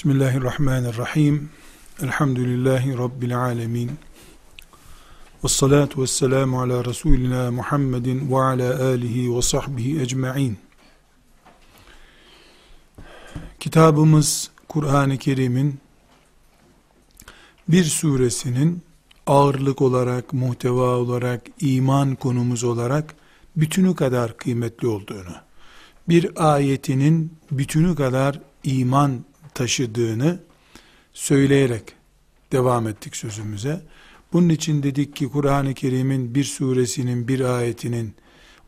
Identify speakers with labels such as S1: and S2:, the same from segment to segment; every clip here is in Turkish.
S1: Bismillahirrahmanirrahim. Elhamdülillahi Rabbil alemin. Ve salatu ve selamu ala Resulina Muhammedin ve ala alihi ve sahbihi ecma'in. Kitabımız Kur'an-ı Kerim'in bir suresinin ağırlık olarak, muhteva olarak, iman konumuz olarak bütünü kadar kıymetli olduğunu, bir ayetinin bütünü kadar iman taşıdığını söyleyerek devam ettik sözümüze. Bunun için dedik ki Kur'an-ı Kerim'in bir suresinin bir ayetinin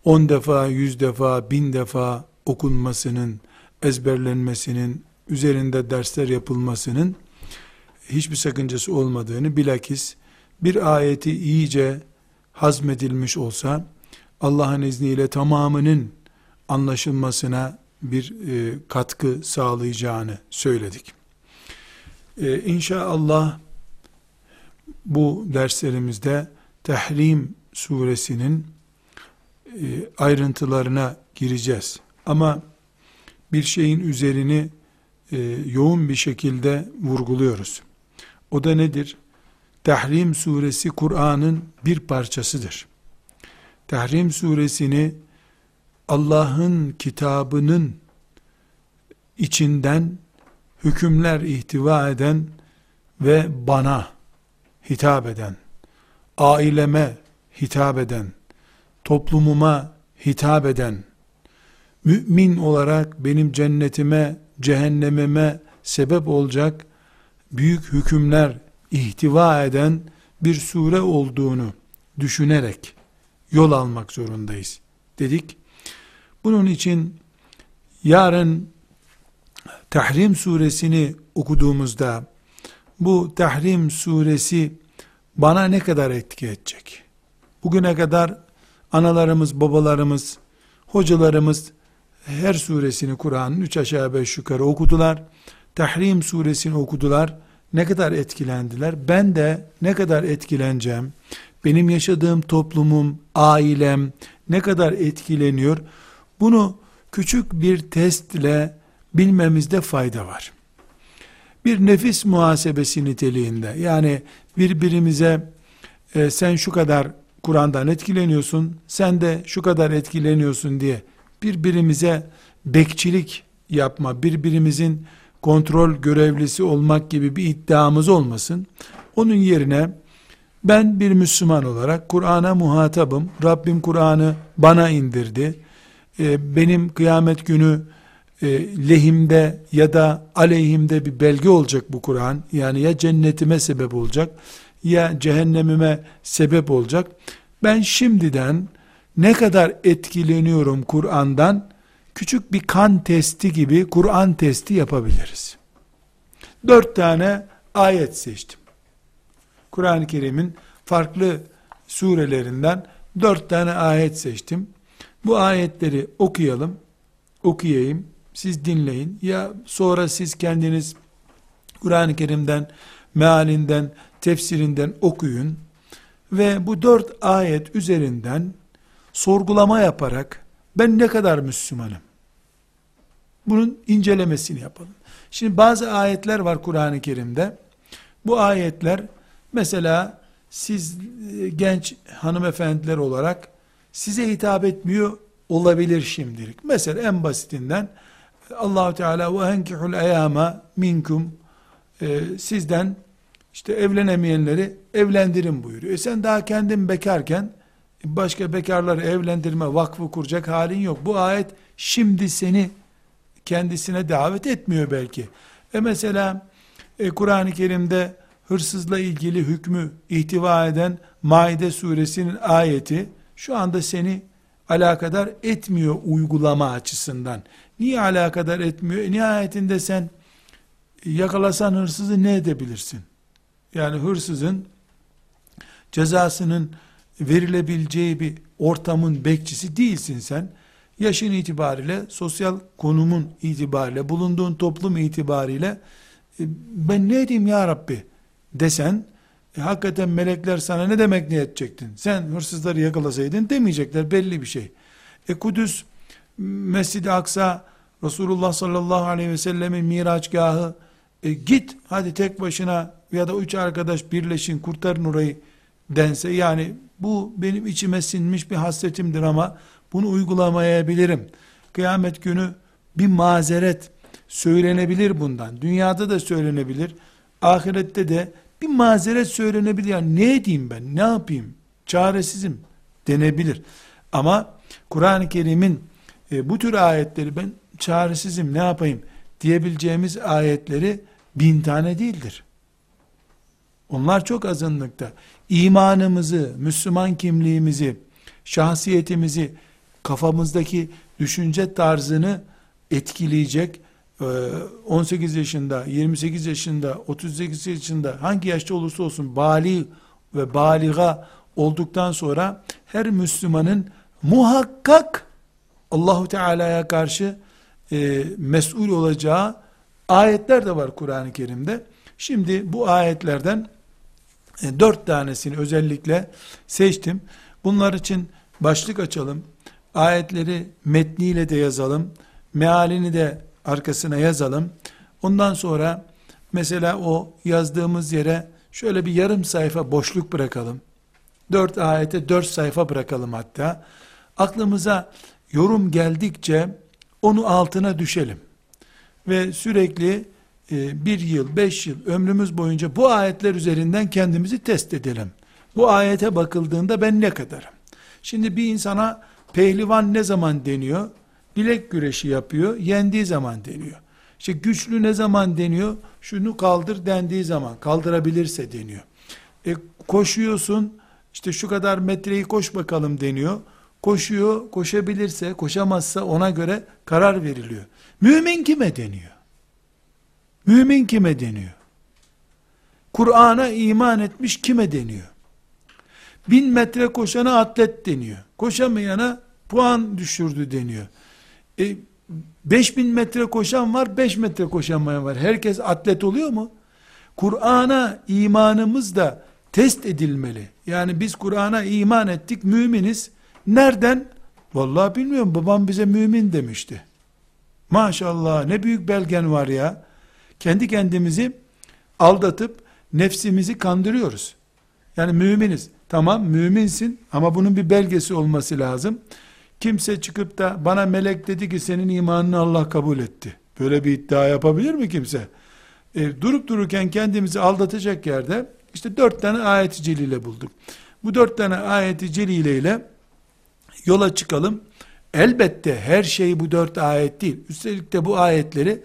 S1: on defa, yüz defa, bin defa okunmasının, ezberlenmesinin, üzerinde dersler yapılmasının hiçbir sakıncası olmadığını bilakis bir ayeti iyice hazmedilmiş olsa Allah'ın izniyle tamamının anlaşılmasına bir e, katkı sağlayacağını söyledik. E, inşallah bu derslerimizde Tahrim suresinin e, ayrıntılarına gireceğiz. Ama bir şeyin üzerini e, yoğun bir şekilde vurguluyoruz. O da nedir? Tahrim suresi Kur'an'ın bir parçasıdır. Tahrim suresini Allah'ın kitabının içinden hükümler ihtiva eden ve bana hitap eden, aileme hitap eden, toplumuma hitap eden, mümin olarak benim cennetime, cehennemime sebep olacak büyük hükümler ihtiva eden bir sure olduğunu düşünerek yol almak zorundayız dedik. Bunun için yarın Tahrim suresini okuduğumuzda bu Tahrim suresi bana ne kadar etki edecek? Bugüne kadar analarımız, babalarımız, hocalarımız her suresini Kur'an'ın üç aşağı beş yukarı okudular. Tahrim suresini okudular. Ne kadar etkilendiler? Ben de ne kadar etkileneceğim? Benim yaşadığım toplumum, ailem ne kadar etkileniyor? Bunu küçük bir testle bilmemizde fayda var. Bir nefis muhasebesi niteliğinde yani birbirimize e, sen şu kadar Kur'an'dan etkileniyorsun, sen de şu kadar etkileniyorsun diye birbirimize bekçilik yapma, birbirimizin kontrol görevlisi olmak gibi bir iddiamız olmasın. Onun yerine ben bir Müslüman olarak Kur'an'a muhatabım. Rabbim Kur'an'ı bana indirdi. Ee, benim kıyamet günü e, lehimde ya da aleyhimde bir belge olacak bu Kur'an. Yani ya cennetime sebep olacak ya cehennemime sebep olacak. Ben şimdiden ne kadar etkileniyorum Kur'an'dan küçük bir kan testi gibi Kur'an testi yapabiliriz. Dört tane ayet seçtim. Kur'an-ı Kerim'in farklı surelerinden dört tane ayet seçtim. Bu ayetleri okuyalım, okuyayım, siz dinleyin. Ya sonra siz kendiniz Kur'an-ı Kerim'den, mealinden, tefsirinden okuyun. Ve bu dört ayet üzerinden sorgulama yaparak ben ne kadar Müslümanım? Bunun incelemesini yapalım. Şimdi bazı ayetler var Kur'an-ı Kerim'de. Bu ayetler mesela siz e, genç hanımefendiler olarak size hitap etmiyor olabilir şimdilik. Mesela en basitinden allah Teala ve enkihul eyama minkum e, sizden işte evlenemeyenleri evlendirin buyuruyor. E sen daha kendin bekarken başka bekarları evlendirme vakfı kuracak halin yok. Bu ayet şimdi seni kendisine davet etmiyor belki. E mesela e, Kur'an-ı Kerim'de hırsızla ilgili hükmü ihtiva eden Maide suresinin ayeti şu anda seni alakadar etmiyor uygulama açısından. Niye alakadar etmiyor? Nihayetinde sen yakalasan hırsızı ne edebilirsin? Yani hırsızın cezasının verilebileceği bir ortamın bekçisi değilsin sen. Yaşın itibariyle, sosyal konumun itibariyle, bulunduğun toplum itibariyle e, ben ne edeyim ya Rabbi desen e, hakikaten melekler sana ne demek ne edecektin? Sen hırsızları yakalasaydın demeyecekler belli bir şey. E Kudüs, Mescid-i Aksa, Resulullah sallallahu aleyhi ve sellemin miraçgahı, E, git hadi tek başına ya da üç arkadaş birleşin kurtarın orayı dense yani bu benim içime sinmiş bir hasretimdir ama bunu uygulamayabilirim. Kıyamet günü bir mazeret söylenebilir bundan. Dünyada da söylenebilir. Ahirette de bir mazeret söylenebilir. Yani ne edeyim ben? Ne yapayım? Çaresizim denebilir. Ama Kur'an-ı Kerim'in e, bu tür ayetleri ben çaresizim ne yapayım diyebileceğimiz ayetleri bin tane değildir. Onlar çok azınlıkta. İmanımızı, Müslüman kimliğimizi, şahsiyetimizi, kafamızdaki düşünce tarzını etkileyecek 18 e, yaşında, 28 yaşında, 38 yaşında hangi yaşta olursa olsun bali ve baliga olduktan sonra her Müslümanın muhakkak Allahu Teala'ya karşı e, mesul olacağı ayetler de var Kur'an-ı Kerim'de. Şimdi bu ayetlerden e, dört tanesini özellikle seçtim. Bunlar için başlık açalım. Ayetleri metniyle de yazalım. Mealini de arkasına yazalım. Ondan sonra mesela o yazdığımız yere şöyle bir yarım sayfa boşluk bırakalım. Dört ayete dört sayfa bırakalım hatta. Aklımıza yorum geldikçe onu altına düşelim. Ve sürekli e, bir yıl, beş yıl ömrümüz boyunca bu ayetler üzerinden kendimizi test edelim. Bu ayete bakıldığında ben ne kadarım? Şimdi bir insana pehlivan ne zaman deniyor? Bilek güreşi yapıyor, yendiği zaman deniyor. İşte güçlü ne zaman deniyor? Şunu kaldır dendiği zaman, kaldırabilirse deniyor. E, koşuyorsun, işte şu kadar metreyi koş bakalım deniyor. Koşuyor, koşabilirse, koşamazsa ona göre karar veriliyor. Mümin kime deniyor? Mümin kime deniyor? Kur'an'a iman etmiş kime deniyor? Bin metre koşana atlet deniyor. Koşamayana puan düşürdü deniyor. E, 5000 metre koşan var, 5 metre koşamayan var. Herkes atlet oluyor mu? Kur'an'a imanımız da test edilmeli. Yani biz Kur'an'a iman ettik, müminiz. Nereden? Vallahi bilmiyorum, babam bize mümin demişti. Maşallah ne büyük belgen var ya. Kendi kendimizi aldatıp nefsimizi kandırıyoruz. Yani müminiz. Tamam müminsin ama bunun bir belgesi olması lazım. Kimse çıkıp da bana melek dedi ki senin imanını Allah kabul etti. Böyle bir iddia yapabilir mi kimse? E, durup dururken kendimizi aldatacak yerde işte dört tane ayet-i celile bulduk. Bu dört tane ayet-i celile ile yola çıkalım. Elbette her şey bu dört ayet değil. Üstelik de bu ayetleri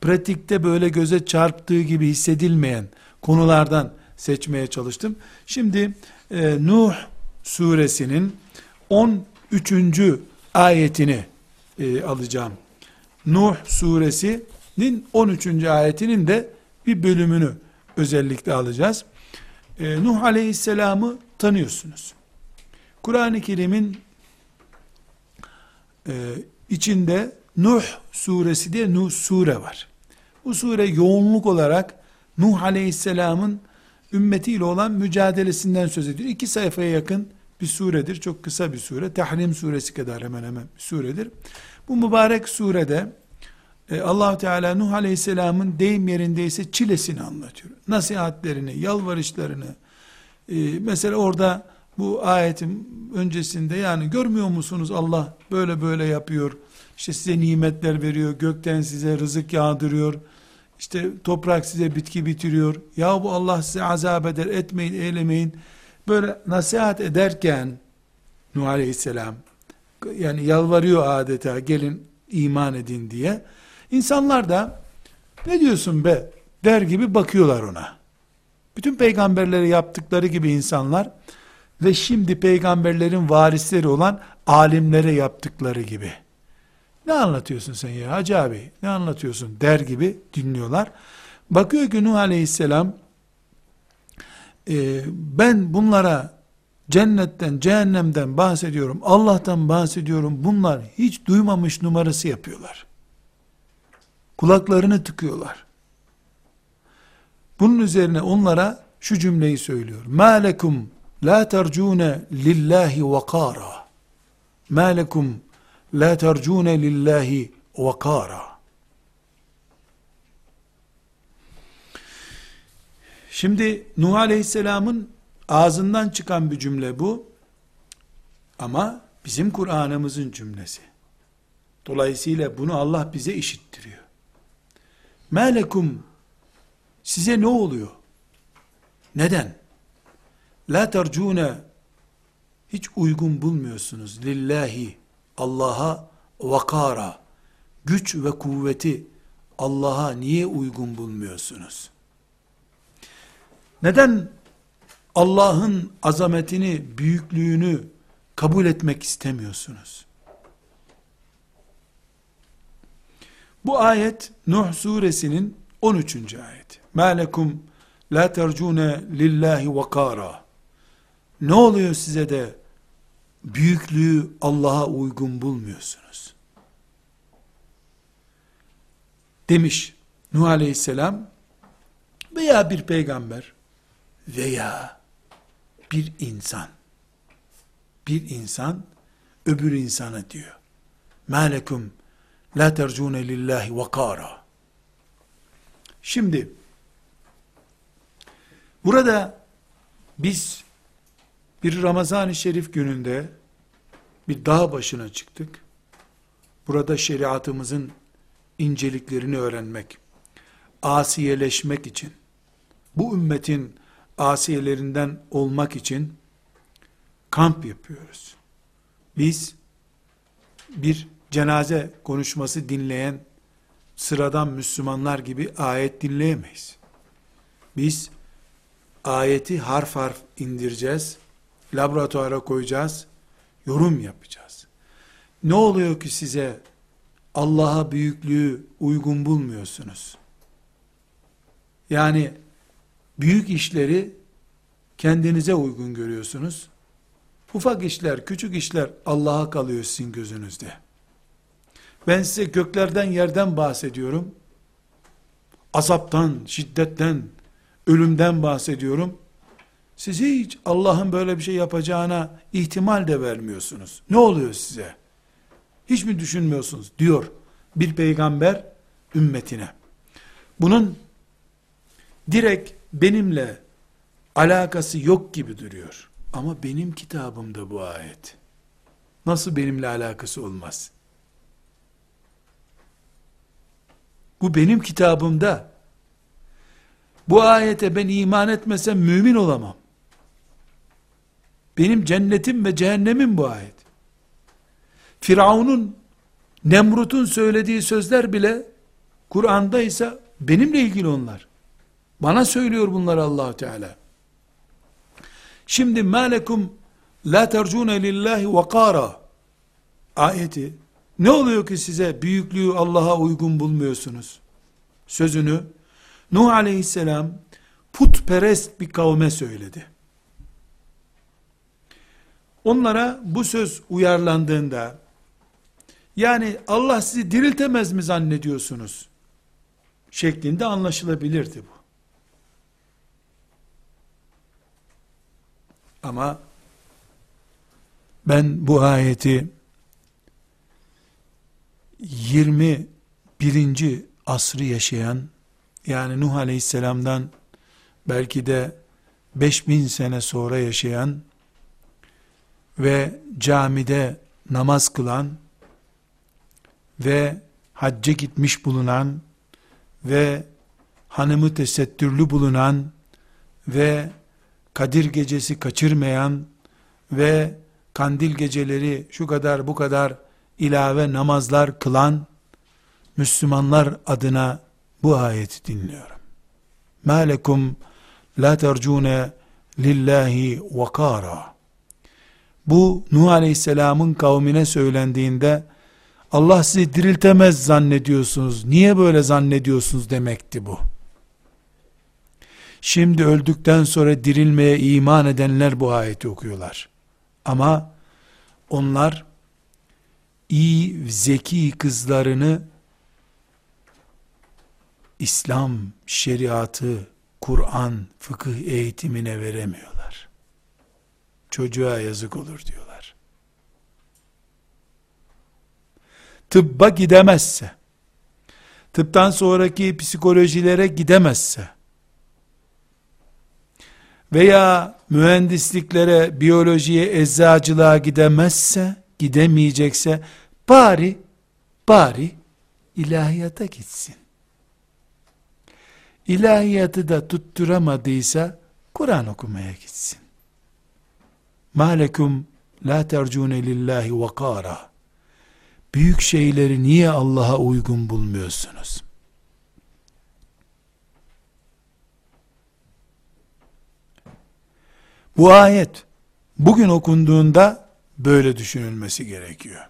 S1: pratikte böyle göze çarptığı gibi hissedilmeyen konulardan seçmeye çalıştım. Şimdi e, Nuh suresinin 13. ayetini e, alacağım. Nuh suresinin 13. ayetinin de bir bölümünü özellikle alacağız. E, Nuh aleyhisselamı tanıyorsunuz. Kur'an-ı Kerim'in e, içinde Nuh suresi diye Nuh sure var. Bu sure yoğunluk olarak Nuh aleyhisselamın ümmetiyle olan mücadelesinden söz ediyor. İki sayfaya yakın bir suredir. Çok kısa bir sure. Tahrim suresi kadar hemen hemen bir suredir. Bu mübarek surede e, allah Teala Nuh aleyhisselamın deyim yerindeyse çilesini anlatıyor. Nasihatlerini, yalvarışlarını. E, mesela orada bu ayetin öncesinde yani görmüyor musunuz Allah böyle böyle yapıyor. İşte size nimetler veriyor. Gökten size rızık yağdırıyor. İşte toprak size bitki bitiriyor. Ya bu Allah size azap eder. Etmeyin, eylemeyin. Böyle nasihat ederken Nuh Aleyhisselam yani yalvarıyor adeta gelin iman edin diye. İnsanlar da ne diyorsun be der gibi bakıyorlar ona. Bütün peygamberleri yaptıkları gibi insanlar ve şimdi peygamberlerin varisleri olan alimlere yaptıkları gibi. Ne anlatıyorsun sen ya Hacı abi ne anlatıyorsun der gibi dinliyorlar. Bakıyor ki Nuh aleyhisselam e, ben bunlara cennetten cehennemden bahsediyorum Allah'tan bahsediyorum bunlar hiç duymamış numarası yapıyorlar. Kulaklarını tıkıyorlar. Bunun üzerine onlara şu cümleyi söylüyor. Ma lekum la tercune lillahi vakara. Ma lekum la tercune lillahi vakara. Şimdi Nuh Aleyhisselam'ın ağzından çıkan bir cümle bu. Ama bizim Kur'an'ımızın cümlesi. Dolayısıyla bunu Allah bize işittiriyor. Melekum size ne oluyor? Neden? La tercune hiç uygun bulmuyorsunuz lillahi Allah'a vakara güç ve kuvveti Allah'a niye uygun bulmuyorsunuz? Neden Allah'ın azametini, büyüklüğünü kabul etmek istemiyorsunuz? Bu ayet Nuh suresinin 13. ayeti. Ma lekum la tercune lillahi vakara. Ne oluyor size de büyüklüğü Allah'a uygun bulmuyorsunuz? Demiş Nuh aleyhisselam veya bir peygamber veya bir insan bir insan öbür insana diyor. Malekum la tercune lillahi vakara. Şimdi burada biz bir Ramazan-ı Şerif gününde bir dağ başına çıktık. Burada şeriatımızın inceliklerini öğrenmek, asiyeleşmek için, bu ümmetin asiyelerinden olmak için kamp yapıyoruz. Biz bir cenaze konuşması dinleyen sıradan Müslümanlar gibi ayet dinleyemeyiz. Biz ayeti harf harf indireceğiz, laboratuvara koyacağız, yorum yapacağız. Ne oluyor ki size Allah'a büyüklüğü uygun bulmuyorsunuz? Yani büyük işleri kendinize uygun görüyorsunuz. Ufak işler, küçük işler Allah'a kalıyor sizin gözünüzde. Ben size göklerden yerden bahsediyorum. Azaptan, şiddetten, ölümden bahsediyorum. Siz hiç Allah'ın böyle bir şey yapacağına ihtimal de vermiyorsunuz. Ne oluyor size? Hiç mi düşünmüyorsunuz? Diyor bir peygamber ümmetine. Bunun direkt benimle alakası yok gibi duruyor. Ama benim kitabımda bu ayet. Nasıl benimle alakası olmaz? Bu benim kitabımda. Bu ayete ben iman etmesem mümin olamam. Benim cennetim ve cehennemim bu ayet. Firavun'un, Nemrut'un söylediği sözler bile Kur'an'da ise benimle ilgili onlar. Bana söylüyor bunları allah Teala. Şimdi malekum la tercune lillahi vakara ayeti ne oluyor ki size büyüklüğü Allah'a uygun bulmuyorsunuz? Sözünü Nuh aleyhisselam putperest bir kavme söyledi. Onlara bu söz uyarlandığında yani Allah sizi diriltemez mi zannediyorsunuz? şeklinde anlaşılabilirdi bu. Ama ben bu ayeti 21. asrı yaşayan yani Nuh Aleyhisselam'dan belki de 5000 sene sonra yaşayan ve camide namaz kılan ve hacca gitmiş bulunan ve hanımı tesettürlü bulunan ve Kadir gecesi kaçırmayan ve kandil geceleri şu kadar bu kadar ilave namazlar kılan Müslümanlar adına bu ayeti dinliyorum. Ma lekum la tercune lillahi vakara. Bu Nuh Aleyhisselam'ın kavmine söylendiğinde Allah sizi diriltemez zannediyorsunuz. Niye böyle zannediyorsunuz demekti bu. Şimdi öldükten sonra dirilmeye iman edenler bu ayeti okuyorlar. Ama onlar iyi, zeki kızlarını İslam şeriatı, Kur'an, fıkıh eğitimine veremiyorlar. Çocuğa yazık olur diyorlar. Tıbba gidemezse, tıptan sonraki psikolojilere gidemezse, veya mühendisliklere, biyolojiye, eczacılığa gidemezse, gidemeyecekse bari bari ilahiyata gitsin. İlahiyatı da tutturamadıysa Kur'an okumaya gitsin. Malekum la tercune lillahi vakara. Büyük şeyleri niye Allah'a uygun bulmuyorsunuz? Bu ayet bugün okunduğunda böyle düşünülmesi gerekiyor.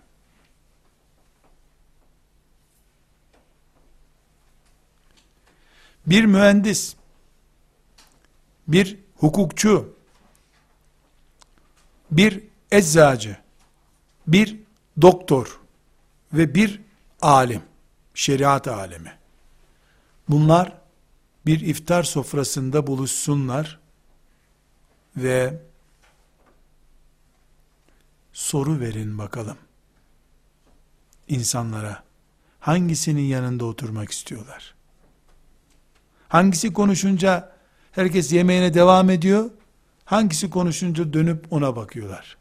S1: Bir mühendis, bir hukukçu, bir eczacı, bir doktor ve bir alim, şeriat alemi. Bunlar bir iftar sofrasında buluşsunlar ve soru verin bakalım. insanlara hangisinin yanında oturmak istiyorlar? Hangisi konuşunca herkes yemeğine devam ediyor? Hangisi konuşunca dönüp ona bakıyorlar?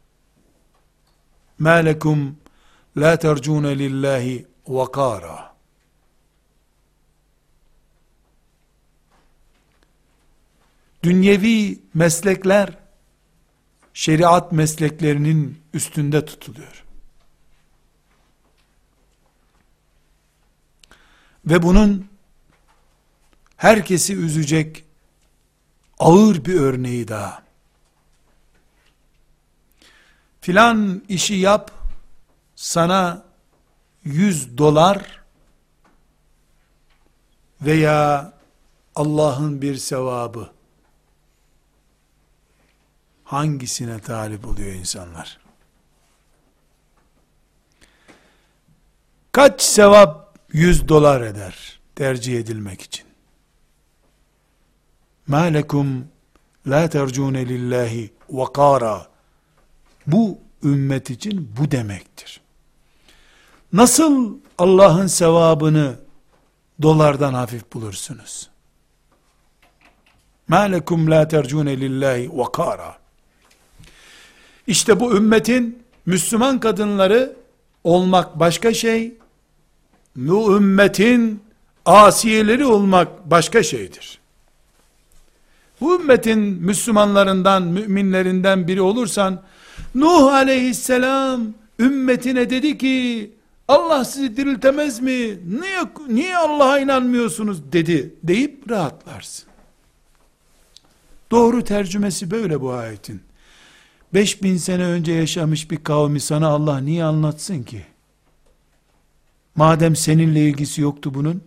S1: مَا لَكُمْ لَا تَرْجُونَ لِلّٰهِ وَقَارًا Dünyevi meslekler şeriat mesleklerinin üstünde tutuluyor. Ve bunun herkesi üzecek ağır bir örneği daha. Filan işi yap, sana yüz dolar veya Allah'ın bir sevabı hangisine talip oluyor insanlar? Kaç sevap yüz dolar eder tercih edilmek için? Ma lekum la tercune lillahi vakara. Bu ümmet için bu demektir. Nasıl Allah'ın sevabını dolardan hafif bulursunuz? Ma lekum la tercune lillahi vakara. İşte bu ümmetin Müslüman kadınları olmak başka şey, bu ümmetin asiyeleri olmak başka şeydir. Bu ümmetin Müslümanlarından, müminlerinden biri olursan, Nuh aleyhisselam ümmetine dedi ki, Allah sizi diriltemez mi? Niye, niye Allah'a inanmıyorsunuz dedi deyip rahatlarsın. Doğru tercümesi böyle bu ayetin. 5000 sene önce yaşamış bir kavmi sana Allah niye anlatsın ki? Madem seninle ilgisi yoktu bunun.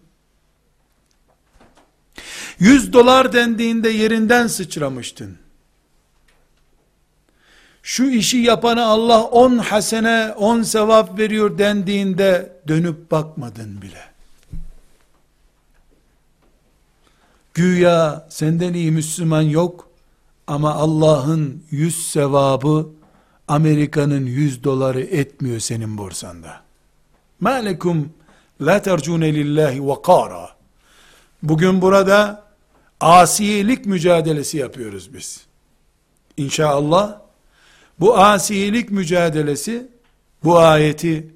S1: 100 dolar dendiğinde yerinden sıçramıştın. Şu işi yapana Allah 10 hasene, 10 sevap veriyor dendiğinde dönüp bakmadın bile. Güya senden iyi Müslüman yok ama Allah'ın 100 sevabı Amerika'nın 100 doları etmiyor senin borsanda. Malekum la tercune lillahi vakara. Bugün burada asiyelik mücadelesi yapıyoruz biz. İnşallah bu asiyelik mücadelesi bu ayeti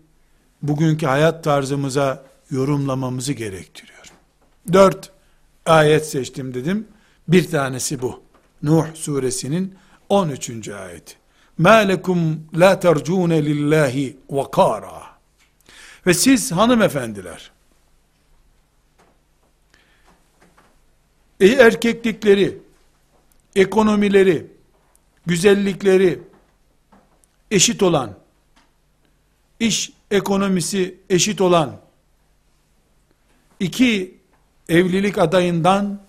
S1: bugünkü hayat tarzımıza yorumlamamızı gerektiriyor. Dört ayet seçtim dedim. Bir tanesi bu. Nuh suresinin 13. ayeti. مَا لَكُمْ لَا تَرْجُونَ لِلّٰهِ وَقَارًا Ve siz hanımefendiler, erkeklikleri, ekonomileri, güzellikleri eşit olan, iş ekonomisi eşit olan iki evlilik adayından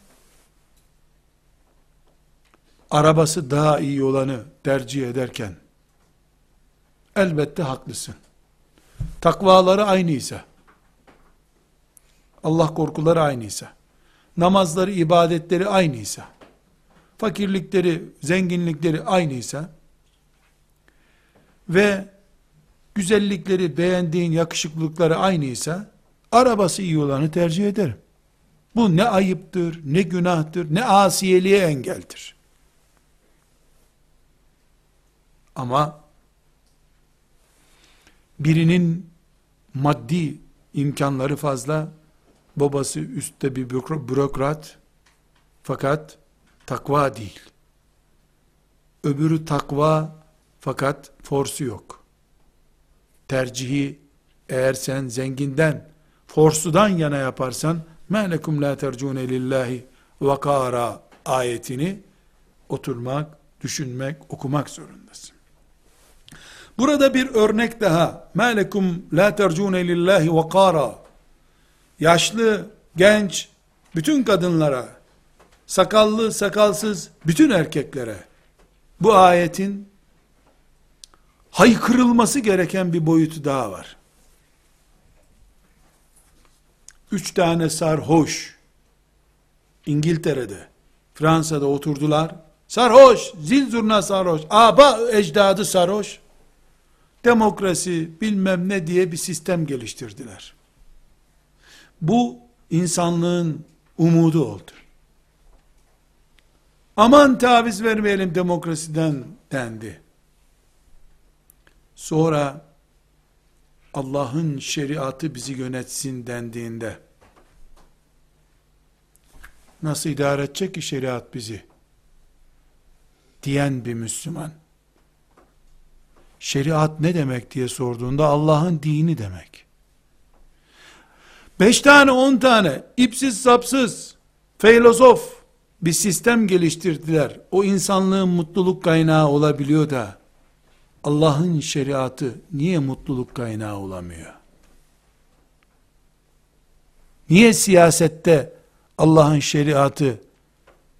S1: arabası daha iyi olanı tercih ederken elbette haklısın. Takvaları aynıysa Allah korkuları aynıysa namazları, ibadetleri aynıysa fakirlikleri, zenginlikleri aynıysa ve güzellikleri, beğendiğin yakışıklılıkları aynıysa arabası iyi olanı tercih ederim. Bu ne ayıptır, ne günahtır, ne asiyeliğe engeldir. Ama birinin maddi imkanları fazla, babası üstte bir bürokrat, fakat takva değil. Öbürü takva, fakat forsu yok. Tercihi eğer sen zenginden, forsudan yana yaparsan, مَا لَكُمْ لَا تَرْجُونَ لِلّٰهِ vakara ayetini oturmak, düşünmek, okumak zorundasın. Burada bir örnek daha. مَا لَكُمْ لَا تَرْجُونَ لِلّٰهِ vakara Yaşlı, genç, bütün kadınlara, sakallı, sakalsız, bütün erkeklere, bu ayetin haykırılması gereken bir boyutu daha var. Üç tane sarhoş, İngiltere'de, Fransa'da oturdular, sarhoş, zil zurna sarhoş, aba ecdadı sarhoş, demokrasi bilmem ne diye bir sistem geliştirdiler. Bu insanlığın umudu oldu. Aman taviz vermeyelim demokrasiden dendi. Sonra Allah'ın şeriatı bizi yönetsin dendiğinde nasıl idare edecek ki şeriat bizi diyen bir Müslüman şeriat ne demek diye sorduğunda Allah'ın dini demek. Beş tane on tane ipsiz sapsız filozof bir sistem geliştirdiler. O insanlığın mutluluk kaynağı olabiliyor da Allah'ın şeriatı niye mutluluk kaynağı olamıyor? Niye siyasette Allah'ın şeriatı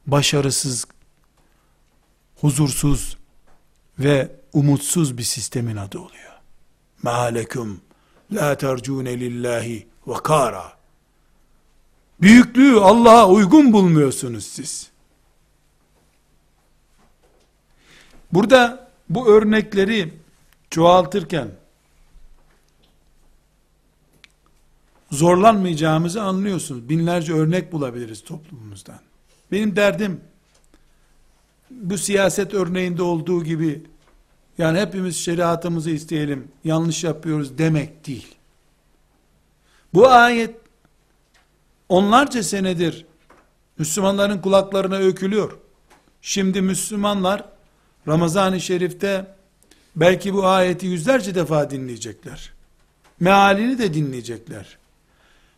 S1: başarısız, huzursuz ve umutsuz bir sistemin adı oluyor. Mâlekum la tercûne lillahi vakara. Büyüklüğü Allah'a uygun bulmuyorsunuz siz. Burada bu örnekleri çoğaltırken zorlanmayacağımızı anlıyorsunuz. Binlerce örnek bulabiliriz toplumumuzdan. Benim derdim bu siyaset örneğinde olduğu gibi yani hepimiz şeriatımızı isteyelim, yanlış yapıyoruz demek değil. Bu ayet onlarca senedir Müslümanların kulaklarına ökülüyor. Şimdi Müslümanlar Ramazan-ı Şerif'te belki bu ayeti yüzlerce defa dinleyecekler. Mealini de dinleyecekler.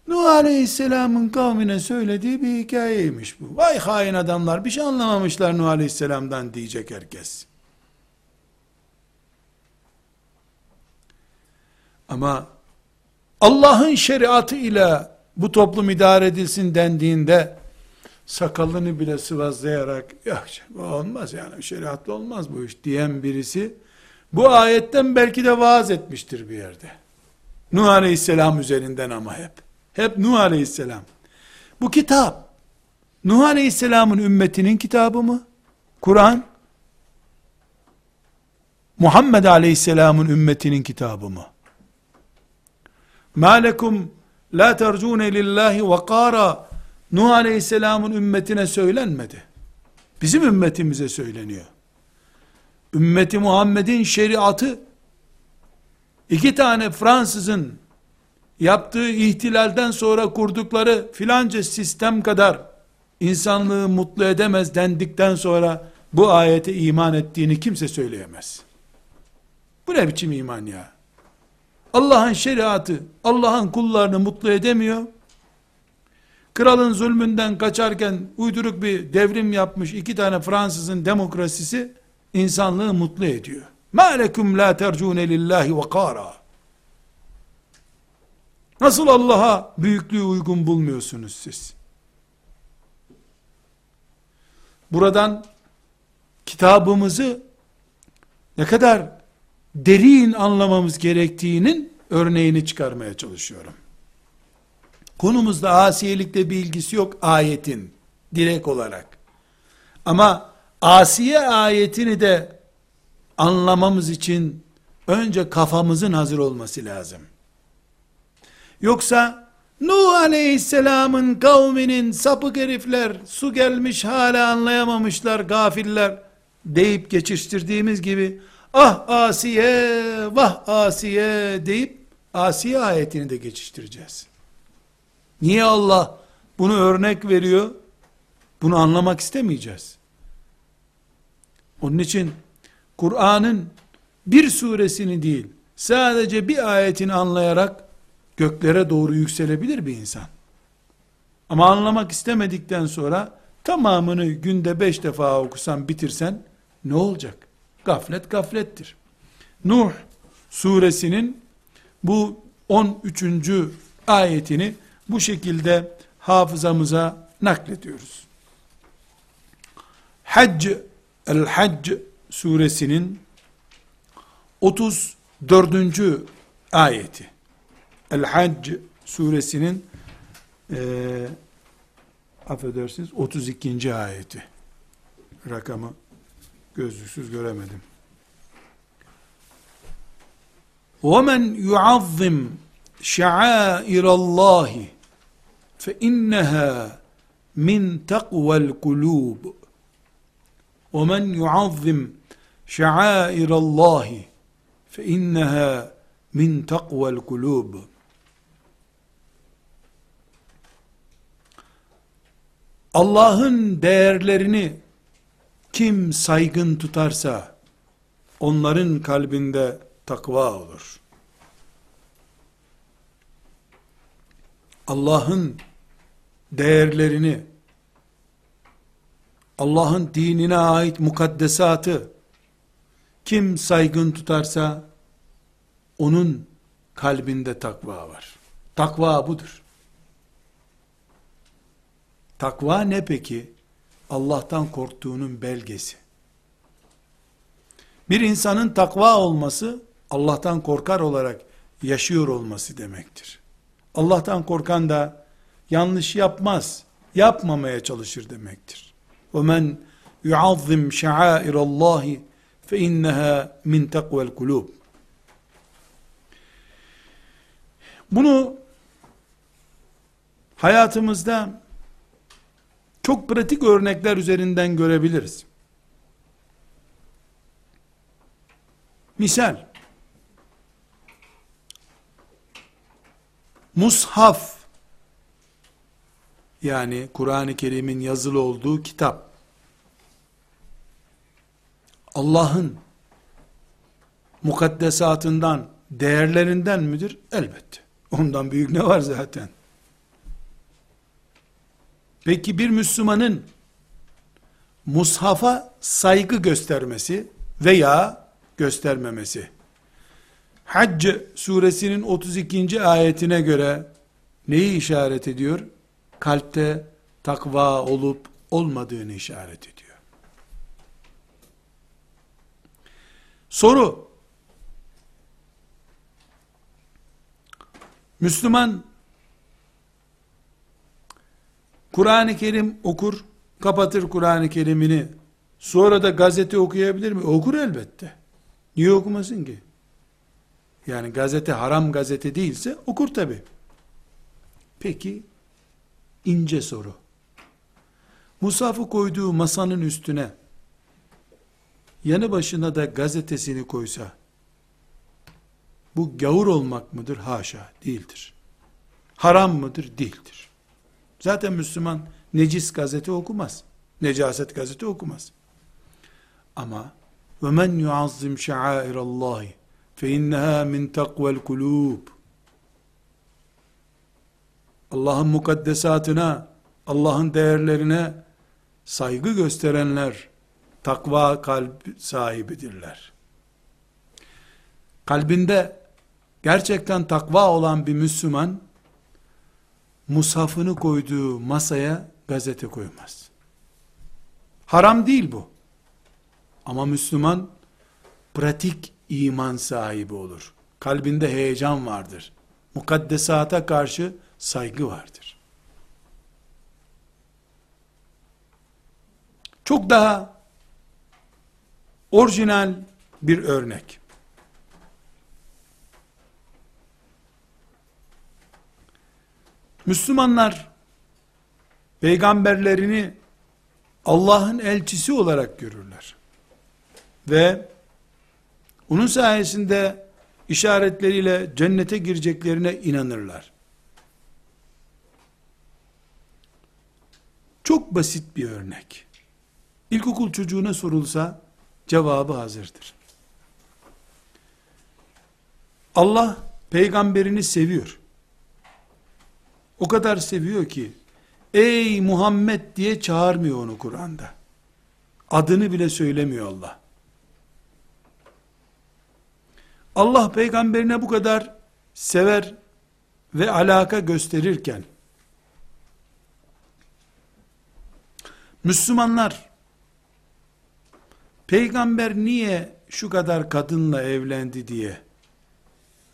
S1: Nuh Aleyhisselam'ın kavmine söylediği bir hikayeymiş bu. Vay hain adamlar bir şey anlamamışlar Nuh Aleyhisselam'dan diyecek herkes. Ama Allah'ın şeriatı ile bu toplum idare edilsin dendiğinde sakalını bile sıvazlayarak yok olmaz yani şeriatlı olmaz bu iş diyen birisi bu ayetten belki de vaaz etmiştir bir yerde. Nuh Aleyhisselam üzerinden ama hep. Hep Nuh Aleyhisselam. Bu kitap Nuh Aleyhisselam'ın ümmetinin kitabı mı? Kur'an Muhammed Aleyhisselam'ın ümmetinin kitabı mı? Ma lekum la tercune lillahi vakara Nuh Aleyhisselam'ın ümmetine söylenmedi. Bizim ümmetimize söyleniyor. Ümmeti Muhammed'in şeriatı iki tane Fransızın yaptığı ihtilalden sonra kurdukları filanca sistem kadar insanlığı mutlu edemez dendikten sonra bu ayete iman ettiğini kimse söyleyemez. Bu ne biçim iman ya? Allah'ın şeriatı Allah'ın kullarını mutlu edemiyor. Kralın zulmünden kaçarken uyduruk bir devrim yapmış iki tane Fransızın demokrasisi insanlığı mutlu ediyor. Ma lekum la tercune lillahi ve kara. Nasıl Allah'a büyüklüğü uygun bulmuyorsunuz siz? Buradan kitabımızı ne kadar derin anlamamız gerektiğinin örneğini çıkarmaya çalışıyorum. Konumuzda asiyelikle bir ilgisi yok ayetin direkt olarak. Ama asiye ayetini de anlamamız için önce kafamızın hazır olması lazım. Yoksa Nuh aleyhisselamın kavminin sapık herifler, su gelmiş hala anlayamamışlar gafiller deyip geçiştirdiğimiz gibi ah Asiye, vah Asiye deyip Asiye ayetini de geçiştireceğiz. Niye Allah bunu örnek veriyor? Bunu anlamak istemeyeceğiz. Onun için Kur'an'ın bir suresini değil, sadece bir ayetini anlayarak göklere doğru yükselebilir bir insan. Ama anlamak istemedikten sonra tamamını günde beş defa okusan bitirsen ne olacak? Gaflet gaflettir. Nuh suresinin bu 13. ayetini bu şekilde hafızamıza naklediyoruz. Hac El-Hac suresinin 34. ayeti. El-Hac suresinin e, affedersiniz 32. ayeti. Rakamı gözlüksüz göremedim. وَمَنْ يُعَظِّمْ شَعَائِرَ اللّٰهِ فَاِنَّهَا مِنْ تَقْوَى الْقُلُوبِ وَمَنْ يُعَظِّمْ شَعَائِرَ اللّٰهِ فَاِنَّهَا مِنْ تَقْوَى الْقُلُوبِ Allah'ın değerlerini kim saygın tutarsa onların kalbinde takva olur. Allah'ın değerlerini Allah'ın dinine ait mukaddesatı kim saygın tutarsa onun kalbinde takva var. Takva budur. Takva ne peki? Allah'tan korktuğunun belgesi. Bir insanın takva olması, Allah'tan korkar olarak yaşıyor olması demektir. Allah'tan korkan da yanlış yapmaz, yapmamaya çalışır demektir. وَمَنْ يُعَظِّمْ شَعَائِرَ اللّٰهِ فَاِنَّهَا مِنْ تَقْوَ الْقُلُوبِ Bunu hayatımızda çok pratik örnekler üzerinden görebiliriz. Misal, mushaf, yani Kur'an-ı Kerim'in yazılı olduğu kitap, Allah'ın mukaddesatından, değerlerinden midir? Elbette. Ondan büyük ne var zaten? Peki bir Müslümanın mushafa saygı göstermesi veya göstermemesi. Hac suresinin 32. ayetine göre neyi işaret ediyor? Kalpte takva olup olmadığını işaret ediyor. Soru Müslüman Kur'an-ı Kerim okur, kapatır Kur'an-ı Kerim'ini, sonra da gazete okuyabilir mi? Okur elbette. Niye okumasın ki? Yani gazete haram gazete değilse okur tabi. Peki, ince soru. Musafı koyduğu masanın üstüne, yanı başına da gazetesini koysa, bu gavur olmak mıdır? Haşa, değildir. Haram mıdır? Değildir. Zaten Müslüman necis gazete okumaz. Necaset gazete okumaz. Ama ve men yuazzim şa'airallahi fe inneha min takvel kulub. Allah'ın mukaddesatına, Allah'ın değerlerine saygı gösterenler takva kalp sahibidirler. Kalbinde gerçekten takva olan bir Müslüman musafını koyduğu masaya gazete koymaz. Haram değil bu. Ama Müslüman pratik iman sahibi olur. Kalbinde heyecan vardır. Mukaddesata karşı saygı vardır. Çok daha orijinal bir örnek. Müslümanlar peygamberlerini Allah'ın elçisi olarak görürler. Ve Onun sayesinde işaretleriyle cennete gireceklerine inanırlar. Çok basit bir örnek. İlkokul çocuğuna sorulsa cevabı hazırdır. Allah peygamberini seviyor. O kadar seviyor ki ey Muhammed diye çağırmıyor onu Kur'an'da. Adını bile söylemiyor Allah. Allah peygamberine bu kadar sever ve alaka gösterirken Müslümanlar peygamber niye şu kadar kadınla evlendi diye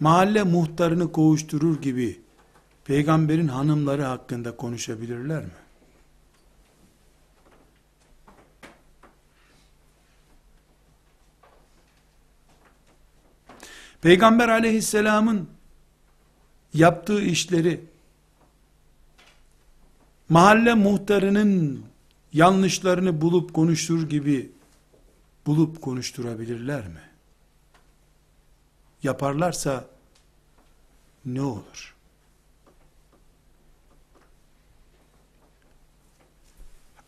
S1: mahalle muhtarını kovuşturur gibi peygamberin hanımları hakkında konuşabilirler mi? Peygamber aleyhisselamın yaptığı işleri mahalle muhtarının yanlışlarını bulup konuştur gibi bulup konuşturabilirler mi? Yaparlarsa ne olur?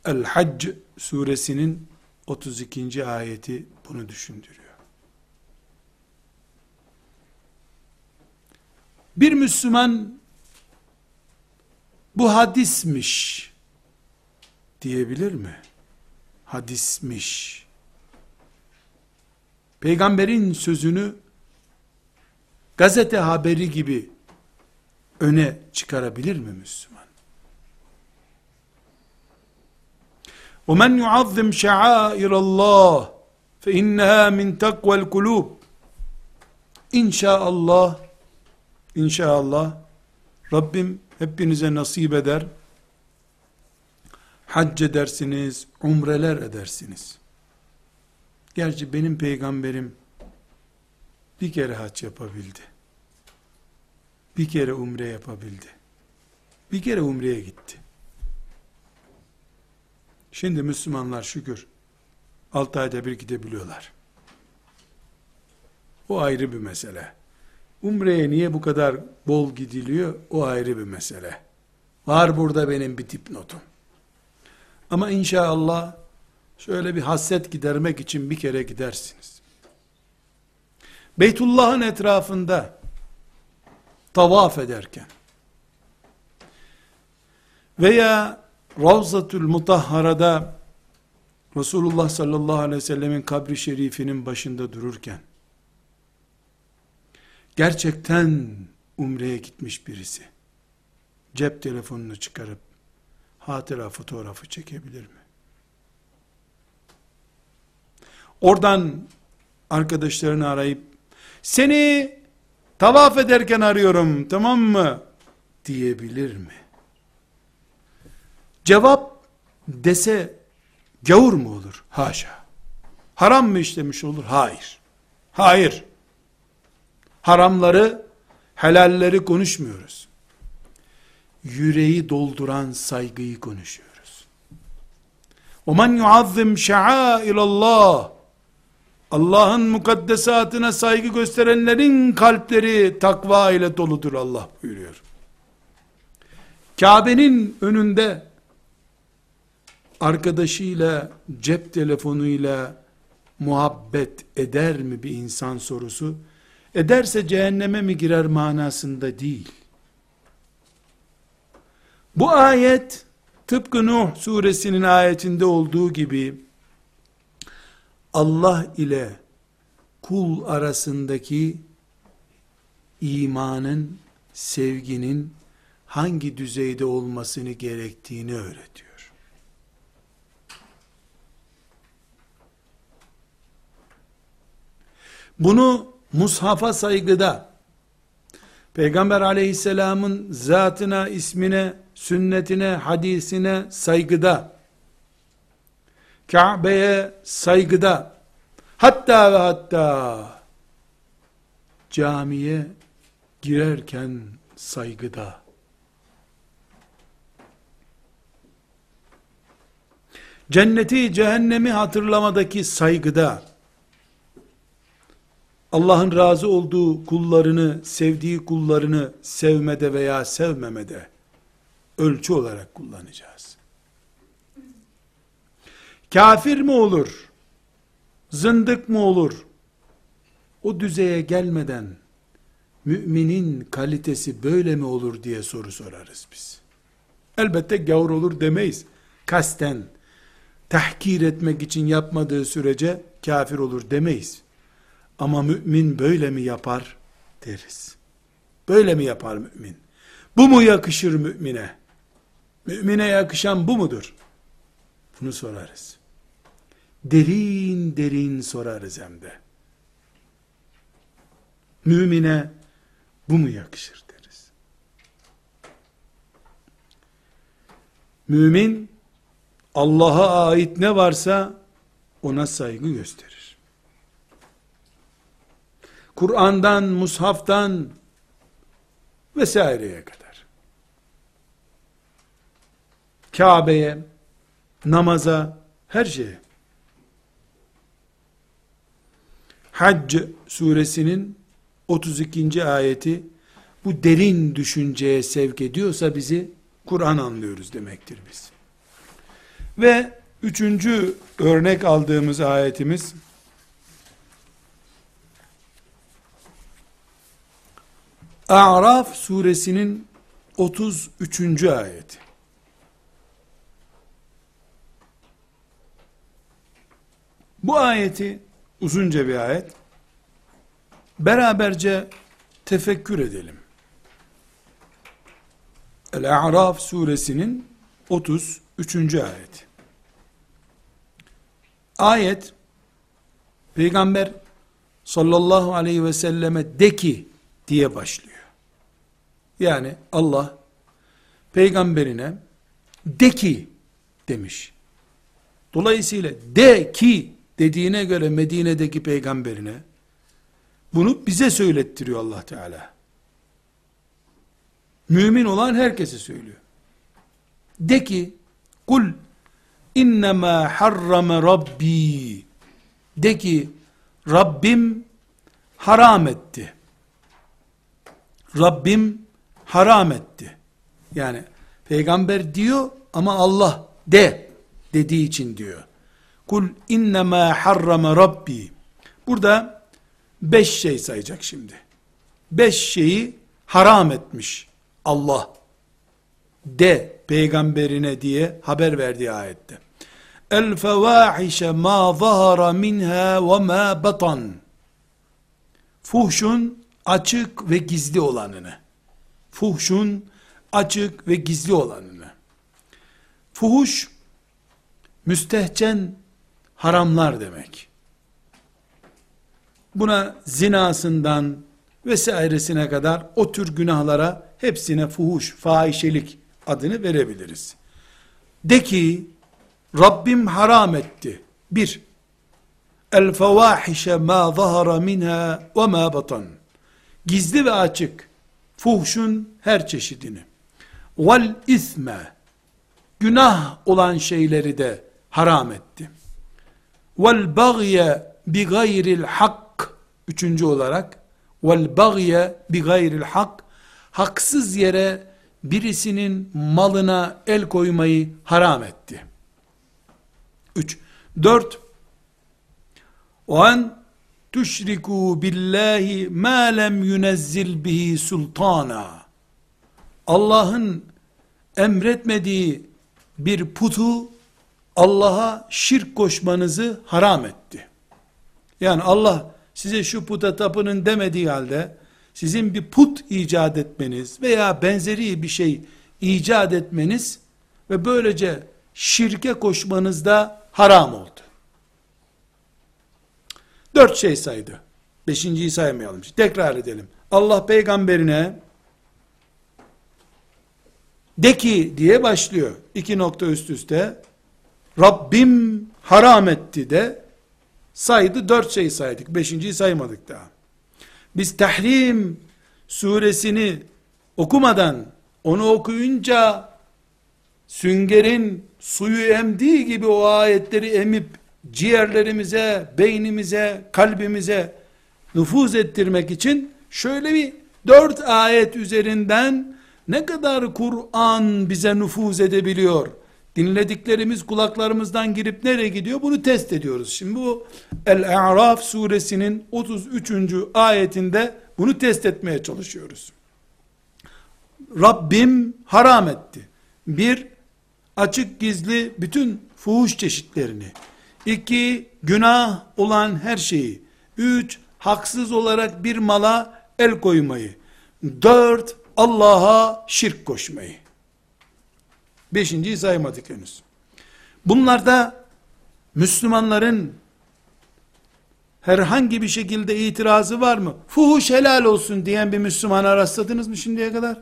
S1: El-Hac suresinin 32. ayeti bunu düşündürüyor. Bir Müslüman bu hadismiş diyebilir mi? Hadismiş. Peygamberin sözünü gazete haberi gibi öne çıkarabilir mi Müslüman? وَمَنْ يُعَظِّمْ شَعَائِرَ اللّٰهِ فَاِنَّهَا مِنْ تَقْوَى الْقُلُوبِ İnşaallah, inşallah Rabbim hepinize nasip eder. Hac edersiniz, umreler edersiniz. Gerçi benim peygamberim bir kere hac yapabildi. Bir kere umre yapabildi. Bir kere umreye gitti. Şimdi Müslümanlar şükür 6 ayda bir gidebiliyorlar. O ayrı bir mesele. Umre'ye niye bu kadar bol gidiliyor? O ayrı bir mesele. Var burada benim bir dipnotum. Ama inşallah şöyle bir hasret gidermek için bir kere gidersiniz. Beytullah'ın etrafında tavaf ederken veya Ravzatül Mutahhara'da Resulullah sallallahu aleyhi ve sellemin kabri şerifinin başında dururken gerçekten umreye gitmiş birisi cep telefonunu çıkarıp hatıra fotoğrafı çekebilir mi? Oradan arkadaşlarını arayıp seni tavaf ederken arıyorum tamam mı? diyebilir mi? Cevap dese gavur mu olur? Haşa. Haram mı işlemiş olur? Hayır. Hayır. Haramları, helalleri konuşmuyoruz. Yüreği dolduran saygıyı konuşuyoruz. O men yuazzim şa'ailallah Allah'ın mukaddesatına saygı gösterenlerin kalpleri takva ile doludur Allah buyuruyor. Kabe'nin önünde arkadaşıyla cep telefonuyla muhabbet eder mi bir insan sorusu ederse cehenneme mi girer manasında değil. Bu ayet tıpkı Nuh suresinin ayetinde olduğu gibi Allah ile kul arasındaki imanın, sevginin hangi düzeyde olmasını gerektiğini öğretiyor. Bunu mushafa saygıda, Peygamber aleyhisselamın zatına, ismine, sünnetine, hadisine saygıda, Kabe'ye saygıda, hatta ve hatta camiye girerken saygıda, cenneti cehennemi hatırlamadaki saygıda, Allah'ın razı olduğu kullarını, sevdiği kullarını sevmede veya sevmemede ölçü olarak kullanacağız. Kafir mi olur? Zındık mı olur? O düzeye gelmeden müminin kalitesi böyle mi olur diye soru sorarız biz. Elbette gavur olur demeyiz. Kasten tahkir etmek için yapmadığı sürece kafir olur demeyiz. Ama mümin böyle mi yapar deriz. Böyle mi yapar mümin? Bu mu yakışır mümine? Mümine yakışan bu mudur? Bunu sorarız. Derin derin sorarız hem de. Mümine bu mu yakışır deriz. Mümin Allah'a ait ne varsa ona saygı gösterir. Kur'an'dan, mushaftan vesaireye kadar. Kabe'ye, namaza, her şeye. Hac suresinin 32. ayeti bu derin düşünceye sevk ediyorsa bizi Kur'an anlıyoruz demektir biz. Ve üçüncü örnek aldığımız ayetimiz A'raf suresinin 33. ayeti. Bu ayeti uzunca bir ayet. Beraberce tefekkür edelim. El-A'raf suresinin 33. ayeti. Ayet Peygamber sallallahu aleyhi ve selleme de ki diye başlıyor. Yani Allah peygamberine de ki demiş. Dolayısıyla de ki dediğine göre Medine'deki peygamberine bunu bize söylettiriyor Allah Teala. Mümin olan herkese söylüyor. De ki kul innema harrame rabbi de ki Rabbim haram etti. Rabbim haram etti. Yani peygamber diyor ama Allah de dediği için diyor. Kul innema harrama rabbi. Burada beş şey sayacak şimdi. Beş şeyi haram etmiş Allah. De peygamberine diye haber verdiği ayette. El fevahişe ma zahara minha ve ma batan. Fuhşun açık ve gizli olanını. Fuhşun açık ve gizli olanını. Fuhuş müstehcen haramlar demek. Buna zinasından vesairesine kadar o tür günahlara hepsine fuhuş, fahişelik adını verebiliriz. De ki Rabbim haram etti. Bir, el fevahişe ma zahara minha ve ma batan. Gizli ve açık fuhşun her çeşidini. Vel isme günah olan şeyleri de haram etti. Vel bagye bi gayril hak üçüncü olarak vel bagye bi gayril hak haksız yere birisinin malına el koymayı haram etti. Üç. Dört. O an tüşriku billahi ma lem yunezzil bihi sultana. Allah'ın emretmediği bir putu Allah'a şirk koşmanızı haram etti. Yani Allah size şu puta tapının demediği halde sizin bir put icat etmeniz veya benzeri bir şey icat etmeniz ve böylece şirke koşmanız da haram oldu. Dört şey saydı. Beşinciyi saymayalım. Tekrar edelim. Allah peygamberine de ki diye başlıyor. İki nokta üst üste. Rabbim haram etti de saydı. Dört şey saydık. Beşinciyi saymadık daha. Biz Tahrim suresini okumadan onu okuyunca süngerin suyu emdiği gibi o ayetleri emip ciğerlerimize, beynimize, kalbimize nüfuz ettirmek için şöyle bir dört ayet üzerinden ne kadar Kur'an bize nüfuz edebiliyor? Dinlediklerimiz kulaklarımızdan girip nereye gidiyor? Bunu test ediyoruz. Şimdi bu El-A'raf suresinin 33. ayetinde bunu test etmeye çalışıyoruz. Rabbim haram etti. Bir, açık gizli bütün fuhuş çeşitlerini. İki, günah olan her şeyi. Üç, haksız olarak bir mala el koymayı. Dört, Allah'a şirk koşmayı. Beşinciyi saymadık henüz. Bunlarda Müslümanların herhangi bir şekilde itirazı var mı? Fuhuş helal olsun diyen bir Müslümana rastladınız mı şimdiye kadar?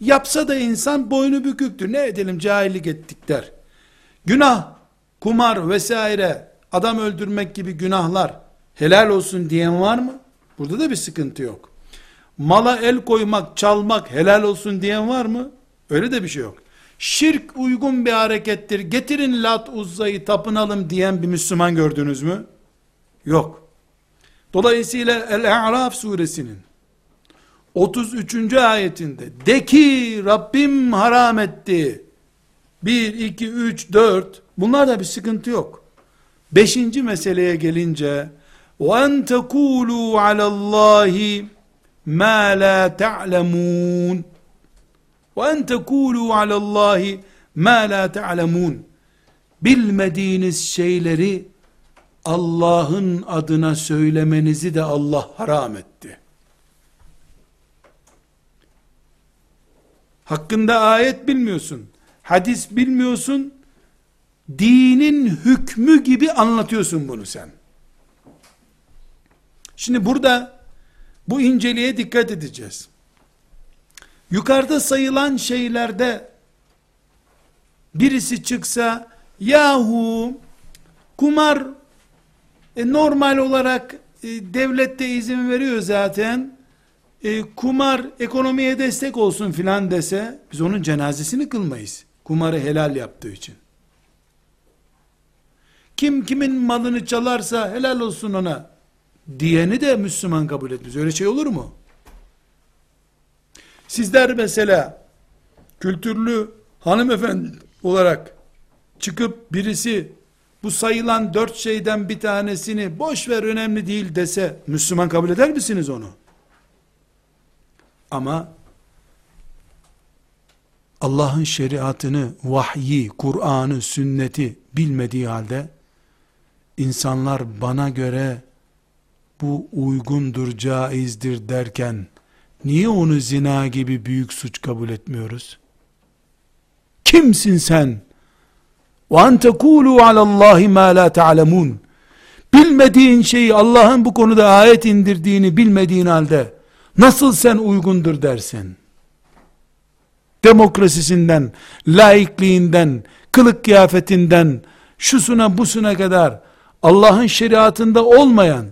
S1: Yapsa da insan boynu büküktür. Ne edelim cahillik ettik der. Günah, kumar vesaire, adam öldürmek gibi günahlar helal olsun diyen var mı? Burada da bir sıkıntı yok. Mala el koymak, çalmak helal olsun diyen var mı? Öyle de bir şey yok. Şirk uygun bir harekettir. Getirin lat uzzayı tapınalım diyen bir Müslüman gördünüz mü? Yok. Dolayısıyla El-A'raf suresinin 33. ayetinde de ki Rabbim haram etti. 1, 2, 3, 4 bunlar bir sıkıntı yok. Beşinci meseleye gelince وَاَنْ تَكُولُوا عَلَى اللّٰهِ مَا لَا تَعْلَمُونَ وَاَنْ تَكُولُوا عَلَى اللّٰهِ مَا لَا تَعْلَمُونَ Bilmediğiniz şeyleri Allah'ın adına söylemenizi de Allah haram etti. Hakkında ayet bilmiyorsun, hadis bilmiyorsun, dinin hükmü gibi anlatıyorsun bunu sen. Şimdi burada bu inceliğe dikkat edeceğiz. Yukarıda sayılan şeylerde birisi çıksa yahu kumar e, normal olarak e, devlet de izin veriyor zaten e, kumar ekonomiye destek olsun filan dese biz onun cenazesini kılmayız. Kumarı helal yaptığı için. Kim kimin malını çalarsa helal olsun ona diyeni de Müslüman kabul etmez. Öyle şey olur mu? Sizler mesela kültürlü hanımefendi olarak çıkıp birisi bu sayılan dört şeyden bir tanesini boş ver önemli değil dese Müslüman kabul eder misiniz onu? Ama Allah'ın şeriatını, vahyi, Kur'an'ı, sünneti bilmediği halde insanlar bana göre bu uygundur, caizdir derken niye onu zina gibi büyük suç kabul etmiyoruz? Kimsin sen? وَاَنْ تَكُولُوا عَلَى اللّٰهِ مَا لَا تَعْلَمُونَ Bilmediğin şeyi Allah'ın bu konuda ayet indirdiğini bilmediğin halde nasıl sen uygundur dersin? Demokrasisinden, laikliğinden, kılık kıyafetinden, şusuna busuna kadar Allah'ın şeriatında olmayan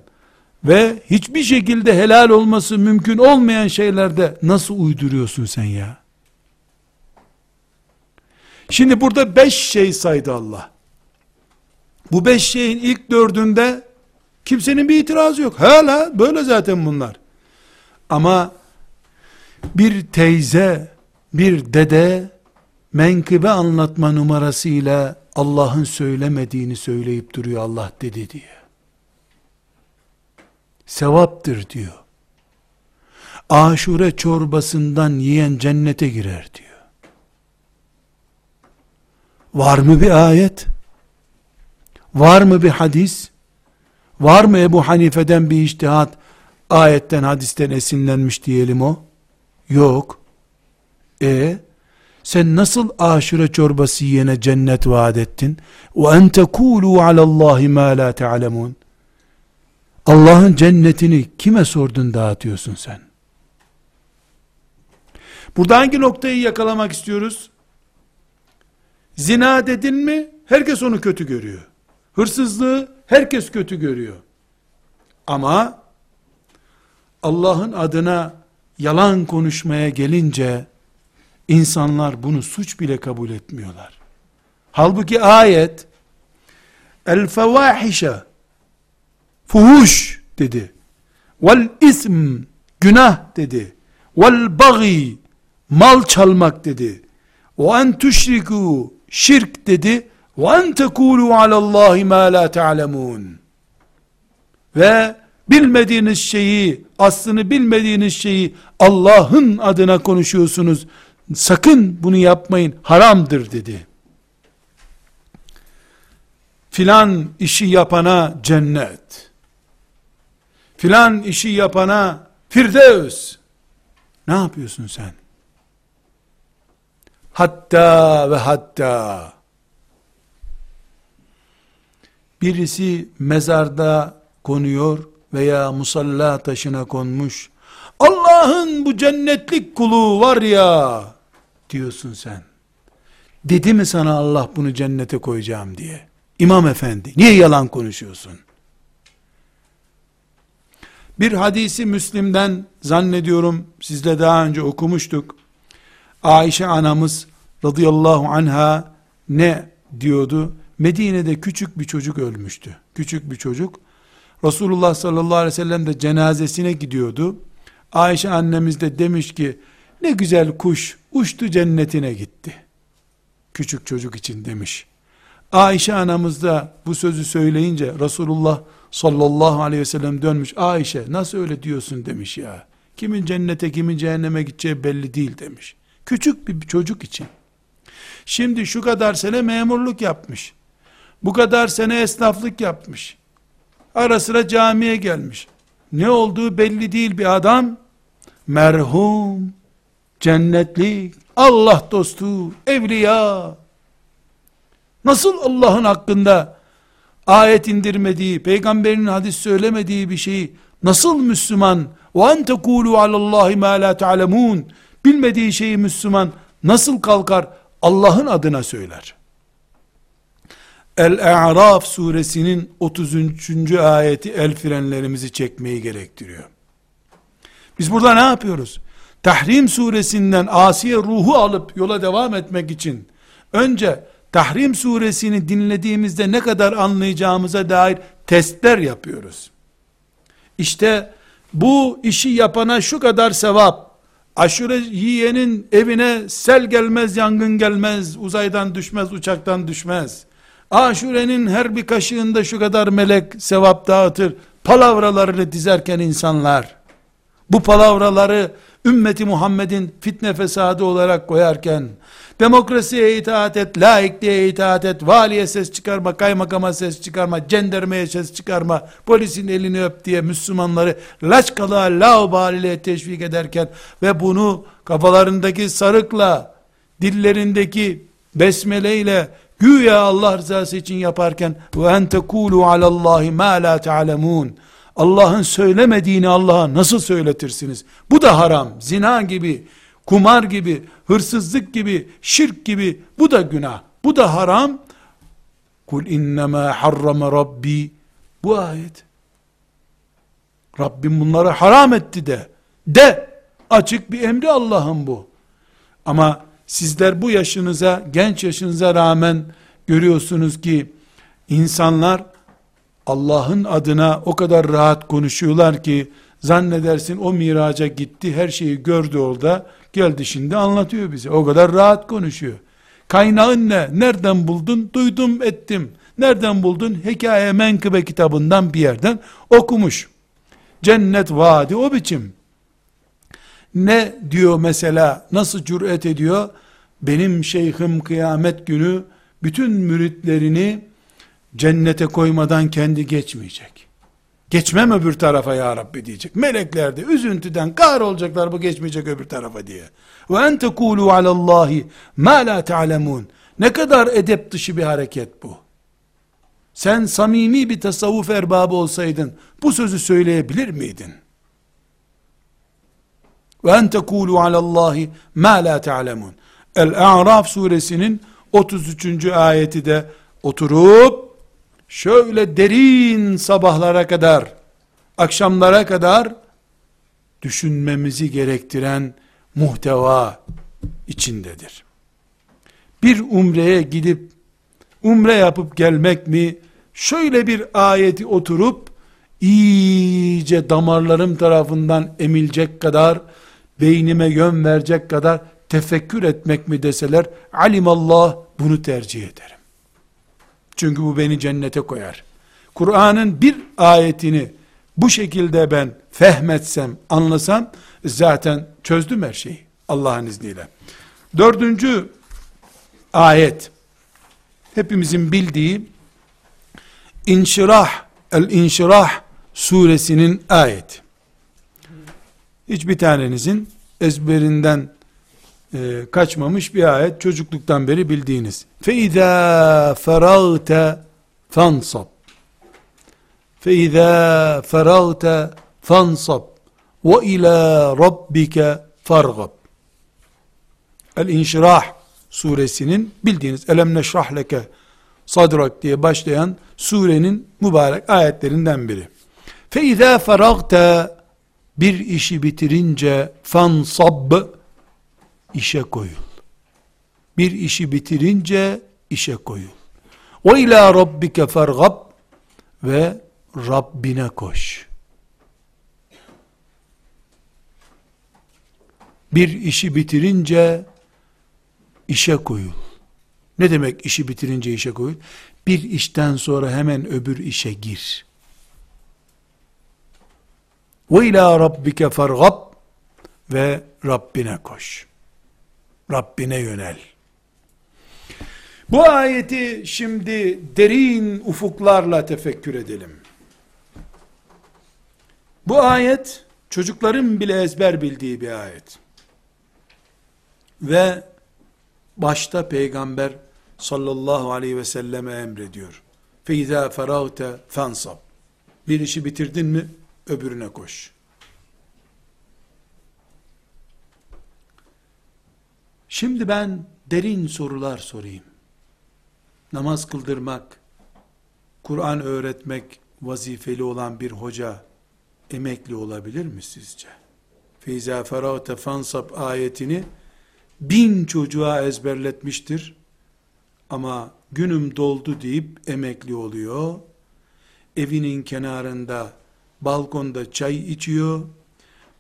S1: ve hiçbir şekilde helal olması mümkün olmayan şeylerde nasıl uyduruyorsun sen ya? Şimdi burada beş şey saydı Allah. Bu beş şeyin ilk dördünde kimsenin bir itirazı yok. Hala böyle zaten bunlar. Ama bir teyze, bir dede menkıbe anlatma numarasıyla Allah'ın söylemediğini söyleyip duruyor Allah dedi diye sevaptır diyor. Aşure çorbasından yiyen cennete girer diyor. Var mı bir ayet? Var mı bir hadis? Var mı Ebu Hanife'den bir iştihat? Ayetten, hadisten esinlenmiş diyelim o. Yok. E sen nasıl aşure çorbası yiyene cennet vaat ettin? Ve en tekulu alallahi ma la ta'lemun. Allah'ın cennetini kime sordun dağıtıyorsun sen? Burada hangi noktayı yakalamak istiyoruz? Zina dedin mi herkes onu kötü görüyor. Hırsızlığı herkes kötü görüyor. Ama Allah'ın adına yalan konuşmaya gelince insanlar bunu suç bile kabul etmiyorlar. Halbuki ayet el fevahişe fuhuş dedi. vel ism günah dedi. Vel bagi mal çalmak dedi. Ve en tüşriku şirk dedi. Ve en tekulu alallahi ma la ta'lemun. Ve bilmediğiniz şeyi, aslını bilmediğiniz şeyi Allah'ın adına konuşuyorsunuz. Sakın bunu yapmayın, haramdır dedi. Filan işi yapana cennet. Filan işi yapana firdevs. Ne yapıyorsun sen? Hatta ve hatta birisi mezarda konuyor veya musalla taşına konmuş. Allah'ın bu cennetlik kulu var ya diyorsun sen. Dedi mi sana Allah bunu cennete koyacağım diye? İmam efendi niye yalan konuşuyorsun? Bir hadisi Müslim'den zannediyorum sizle daha önce okumuştuk. Ayşe anamız radıyallahu anha ne diyordu? Medine'de küçük bir çocuk ölmüştü. Küçük bir çocuk. Resulullah sallallahu aleyhi ve sellem de cenazesine gidiyordu. Ayşe annemiz de demiş ki ne güzel kuş uçtu cennetine gitti. Küçük çocuk için demiş. Ayşe anamız da bu sözü söyleyince Resulullah sallallahu aleyhi ve sellem dönmüş. Ayşe nasıl öyle diyorsun demiş ya. Kimin cennete kimin cehenneme gideceği belli değil demiş. Küçük bir çocuk için. Şimdi şu kadar sene memurluk yapmış. Bu kadar sene esnaflık yapmış. Ara sıra camiye gelmiş. Ne olduğu belli değil bir adam. Merhum, cennetlik, Allah dostu, evliya. Nasıl Allah'ın hakkında ayet indirmediği, peygamberin hadis söylemediği bir şeyi nasıl Müslüman ve en tekulu alallahi ma la ta'lemun bilmediği şeyi Müslüman nasıl kalkar Allah'ın adına söyler? El-A'raf suresinin 33. ayeti el frenlerimizi çekmeyi gerektiriyor. Biz burada ne yapıyoruz? Tahrim suresinden asiye ruhu alıp yola devam etmek için önce Tahrim suresini dinlediğimizde ne kadar anlayacağımıza dair testler yapıyoruz. İşte bu işi yapana şu kadar sevap, aşure yiyenin evine sel gelmez, yangın gelmez, uzaydan düşmez, uçaktan düşmez. Aşurenin her bir kaşığında şu kadar melek sevap dağıtır. Palavralarını dizerken insanlar, bu palavraları ümmeti Muhammed'in fitne fesadı olarak koyarken, demokrasiye itaat et, laikliğe itaat et, valiye ses çıkarma, kaymakama ses çıkarma, cendermeye ses çıkarma, polisin elini öp diye Müslümanları laçkalığa, laubaliliğe teşvik ederken ve bunu kafalarındaki sarıkla, dillerindeki besmeleyle, güya Allah rızası için yaparken ve en tekulu alallahi ma la ta'lemun Allah'ın söylemediğini Allah'a nasıl söyletirsiniz? Bu da haram. Zina gibi, kumar gibi, hırsızlık gibi, şirk gibi bu da günah. Bu da haram. Kul innema harrama rabbi bu ayet. Rabbim bunları haram etti de. De açık bir emri Allah'ın bu. Ama sizler bu yaşınıza, genç yaşınıza rağmen görüyorsunuz ki insanlar Allah'ın adına o kadar rahat konuşuyorlar ki zannedersin o miraca gitti her şeyi gördü orada geldi şimdi anlatıyor bize. O kadar rahat konuşuyor. Kaynağın ne? Nereden buldun? Duydum ettim. Nereden buldun? Hikaye menkıbe kitabından bir yerden okumuş. Cennet vaadi o biçim. Ne diyor mesela? Nasıl cüret ediyor? Benim şeyhim kıyamet günü bütün müritlerini cennete koymadan kendi geçmeyecek. Geçmem öbür tarafa ya Rabbi diyecek. Melekler de üzüntüden kar olacaklar bu geçmeyecek öbür tarafa diye. Ve en tekulu alallahi ma la ta'lemun. Ne kadar edep dışı bir hareket bu. Sen samimi bir tasavvuf erbabı olsaydın bu sözü söyleyebilir miydin? Ve en tekulu alallahi ma la ta'lemun. El-A'raf suresinin 33. ayeti de oturup şöyle derin sabahlara kadar, akşamlara kadar düşünmemizi gerektiren muhteva içindedir. Bir umreye gidip umre yapıp gelmek mi şöyle bir ayeti oturup iyice damarlarım tarafından emilecek kadar, beynime yön verecek kadar tefekkür etmek mi deseler, alimallah bunu tercih ederim. Çünkü bu beni cennete koyar. Kur'an'ın bir ayetini bu şekilde ben fehmetsem, anlasam, zaten çözdüm her şeyi. Allah'ın izniyle. Dördüncü ayet, hepimizin bildiği, İnşirah, El-İnşirah suresinin ayeti. Hiçbir tanenizin ezberinden e, kaçmamış bir ayet çocukluktan beri bildiğiniz. فَاِذَا فَرَغْتَ فَانْصَبْ فَاِذَا فَرَغْتَ فَانْصَبْ وَاِلَى رَبِّكَ فَارْغَبْ El-İnşirah suresinin bildiğiniz Elem neşrah leke sadrak diye başlayan surenin mübarek ayetlerinden biri. فَاِذَا فَرَغْتَ bir işi bitirince fansab işe koyul. Bir işi bitirince işe koyul. Ve ila rabbike fergab ve Rabbine koş. Bir işi bitirince işe koyul. Ne demek işi bitirince işe koyul? Bir işten sonra hemen öbür işe gir. Ve ila rabbike fergab ve Rabbine koş. Rabbine yönel. Bu ayeti şimdi derin ufuklarla tefekkür edelim. Bu ayet çocukların bile ezber bildiği bir ayet. Ve başta peygamber sallallahu aleyhi ve selleme emrediyor. Feiza feragte fansab. Bir işi bitirdin mi öbürüne koş. Şimdi ben derin sorular sorayım. Namaz kıldırmak, Kur'an öğretmek vazifeli olan bir hoca emekli olabilir mi sizce? Feyza ferate fansab ayetini bin çocuğa ezberletmiştir. Ama günüm doldu deyip emekli oluyor. Evinin kenarında balkonda çay içiyor.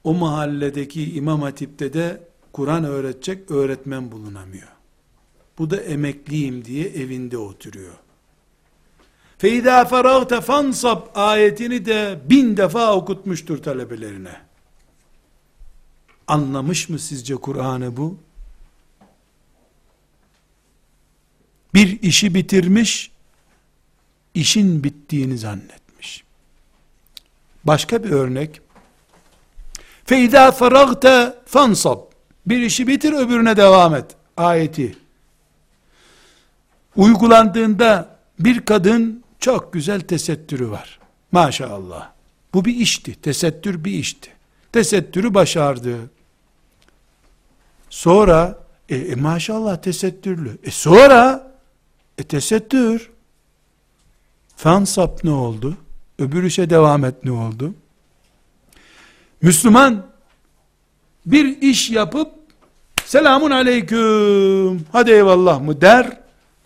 S1: O mahalledeki imam hatipte de Kur'an öğretecek öğretmen bulunamıyor. Bu da emekliyim diye evinde oturuyor. Feyda feragte fansab ayetini de bin defa okutmuştur talebelerine. Anlamış mı sizce Kur'an'ı bu? Bir işi bitirmiş, işin bittiğini zannetmiş. Başka bir örnek. Feyda feragte fansab. Bir işi bitir öbürüne devam et. Ayeti. Uygulandığında bir kadın çok güzel tesettürü var. Maşallah. Bu bir işti. Tesettür bir işti. Tesettürü başardı. Sonra e, e maşallah tesettürlü. E sonra e tesettür. Fansap ne oldu? Öbür işe devam et ne oldu? Müslüman bir iş yapıp selamun aleyküm hadi eyvallah mı? der.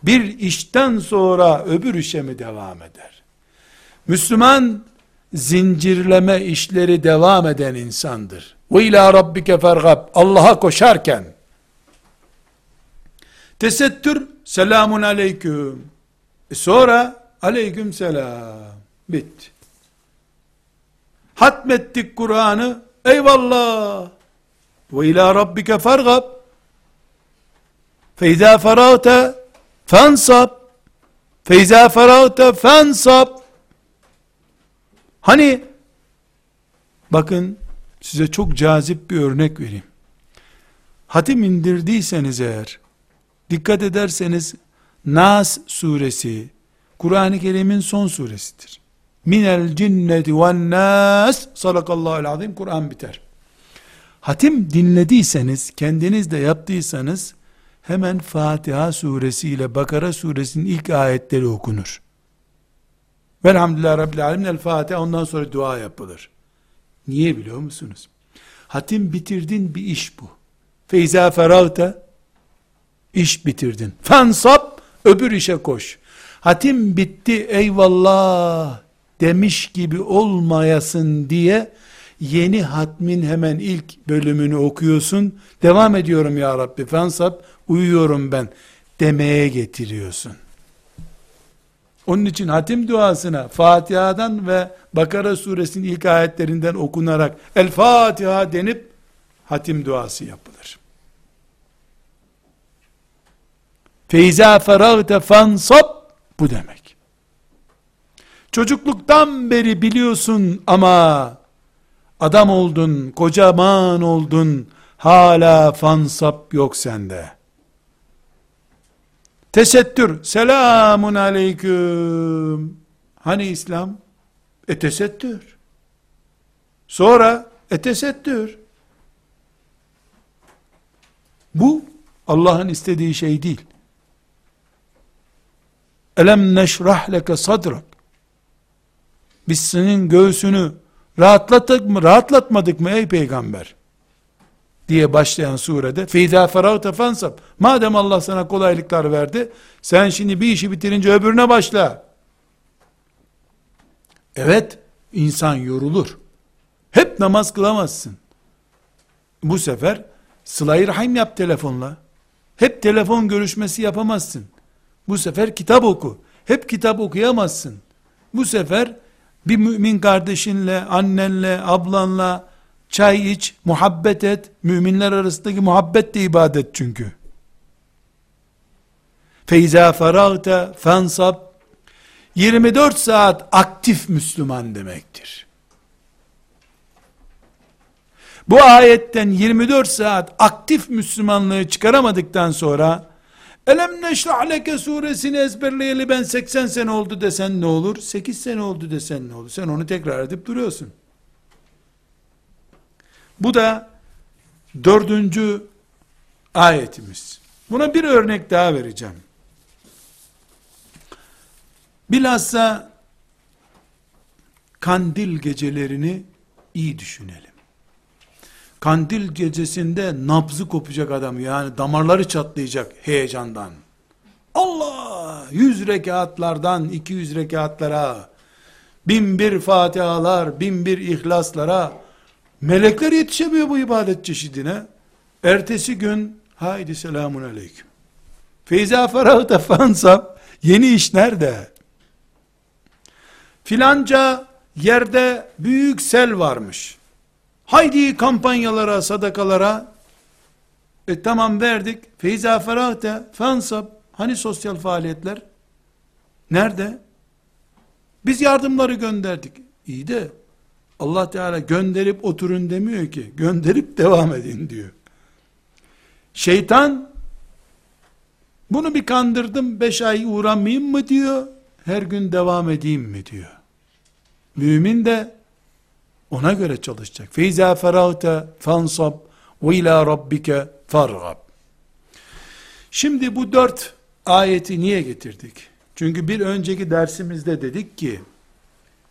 S1: Bir işten sonra öbür işe mi devam eder? Müslüman zincirleme işleri devam eden insandır. Ve ila rabbike fergab. Allah'a koşarken tesettür selamun aleyküm. E sonra aleyküm selam. Bitti. Hatmettik Kur'an'ı eyvallah ve ila rabbike fergab feyza feragte fansab. Feyza feragte fansab. Hani bakın size çok cazip bir örnek vereyim. Hatim indirdiyseniz eğer dikkat ederseniz Nas suresi Kur'an-ı Kerim'in son suresidir. Minel cinneti ve nas. Sadakallahu azim Kur'an biter. Hatim dinlediyseniz, kendiniz de yaptıysanız, hemen Fatiha suresi ile Bakara suresinin ilk ayetleri okunur. Velhamdülillah Rabbil Alemin el Fatiha ondan sonra dua yapılır. Niye biliyor musunuz? Hatim bitirdin bir iş bu. Feyza feragte iş bitirdin. Fansab öbür işe koş. Hatim bitti eyvallah. demiş gibi olmayasın diye yeni hatmin hemen ilk bölümünü okuyorsun. Devam ediyorum ya Rabbi fansab uyuyorum ben demeye getiriyorsun. Onun için hatim duasına Fatiha'dan ve Bakara suresinin ilk ayetlerinden okunarak El Fatiha denip hatim duası yapılır. Feyza feragte fansab bu demek. Çocukluktan beri biliyorsun ama adam oldun, kocaman oldun, hala fansap yok sende. Tesettür, selamun aleyküm. Hani İslam? E tesettür. Sonra e tesettür. Bu Allah'ın istediği şey değil. Elem neşrah leke sadrak. Biz senin göğsünü rahatlattık mı, rahatlatmadık mı ey peygamber? diye başlayan surede feyza feragte fansab madem Allah sana kolaylıklar verdi sen şimdi bir işi bitirince öbürüne başla. Evet insan yorulur. Hep namaz kılamazsın. Bu sefer sıla rahim yap telefonla. Hep telefon görüşmesi yapamazsın. Bu sefer kitap oku. Hep kitap okuyamazsın. Bu sefer bir mümin kardeşinle annenle ablanla çay iç, muhabbet et. Müminler arasındaki muhabbet de ibadet çünkü. Feyza feragte fensab 24 saat aktif Müslüman demektir. Bu ayetten 24 saat aktif Müslümanlığı çıkaramadıktan sonra Elem neşrah leke suresini ezberleyeli ben 80 sene oldu desen ne olur? 8 sene oldu desen ne olur? Sen onu tekrar edip duruyorsun. Bu da dördüncü ayetimiz. Buna bir örnek daha vereceğim. Bilhassa kandil gecelerini iyi düşünelim. Kandil gecesinde nabzı kopacak adam yani damarları çatlayacak heyecandan. Allah! Yüz rekatlardan iki yüz rekatlara, bin bir fatihalar, bin bir ihlaslara, Melekler yetişemiyor bu ibadet çeşidine. Ertesi gün haydi selamun aleyküm. Feyza ferahta fansab yeni iş nerede? Filanca yerde büyük sel varmış. Haydi kampanyalara, sadakalara e tamam verdik. Feyza ferahta fansab hani sosyal faaliyetler? Nerede? Biz yardımları gönderdik. İyi de Allah Teala gönderip oturun demiyor ki. Gönderip devam edin diyor. Şeytan bunu bir kandırdım beş ay uğramayayım mı diyor. Her gün devam edeyim mi diyor. Mümin de ona göre çalışacak. Feyza feragte fansab ve ila rabbike fargab. Şimdi bu dört ayeti niye getirdik? Çünkü bir önceki dersimizde dedik ki,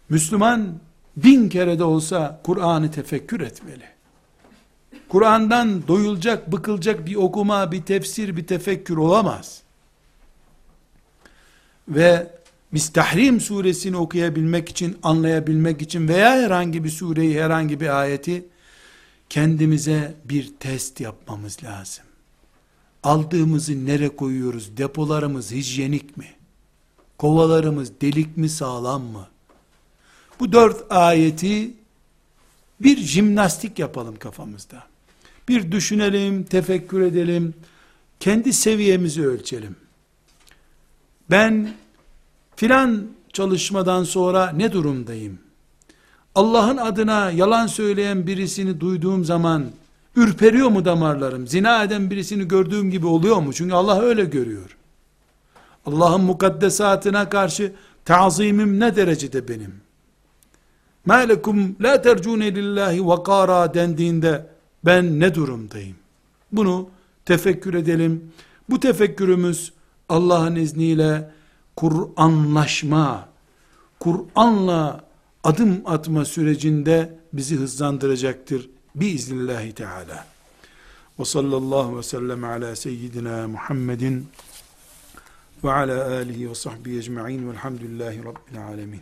S1: Müslüman bin kere de olsa Kur'an'ı tefekkür etmeli. Kur'an'dan doyulacak, bıkılacak bir okuma, bir tefsir, bir tefekkür olamaz. Ve biz Tahrim suresini okuyabilmek için, anlayabilmek için veya herhangi bir sureyi, herhangi bir ayeti kendimize bir test yapmamız lazım. Aldığımızı nere koyuyoruz? Depolarımız hijyenik mi? Kovalarımız delik mi sağlam mı? Bu dört ayeti bir jimnastik yapalım kafamızda. Bir düşünelim, tefekkür edelim, kendi seviyemizi ölçelim. Ben filan çalışmadan sonra ne durumdayım? Allah'ın adına yalan söyleyen birisini duyduğum zaman ürperiyor mu damarlarım? Zina eden birisini gördüğüm gibi oluyor mu? Çünkü Allah öyle görüyor. Allah'ın mukaddesatına karşı tazimim ne derecede benim? مَا لَكُمْ لَا تَرْجُونَ لِلّٰهِ وَقَارًا dendiğinde ben ne durumdayım? Bunu tefekkür edelim. Bu tefekkürümüz Allah'ın izniyle Kur'anlaşma, Kur'an'la adım atma sürecinde bizi hızlandıracaktır. Biiznillahü Teala. Ve sallallahu ve sellem ala seyyidina Muhammedin ve ala alihi ve sahbihi ecma'in velhamdülillahi rabbil alemin.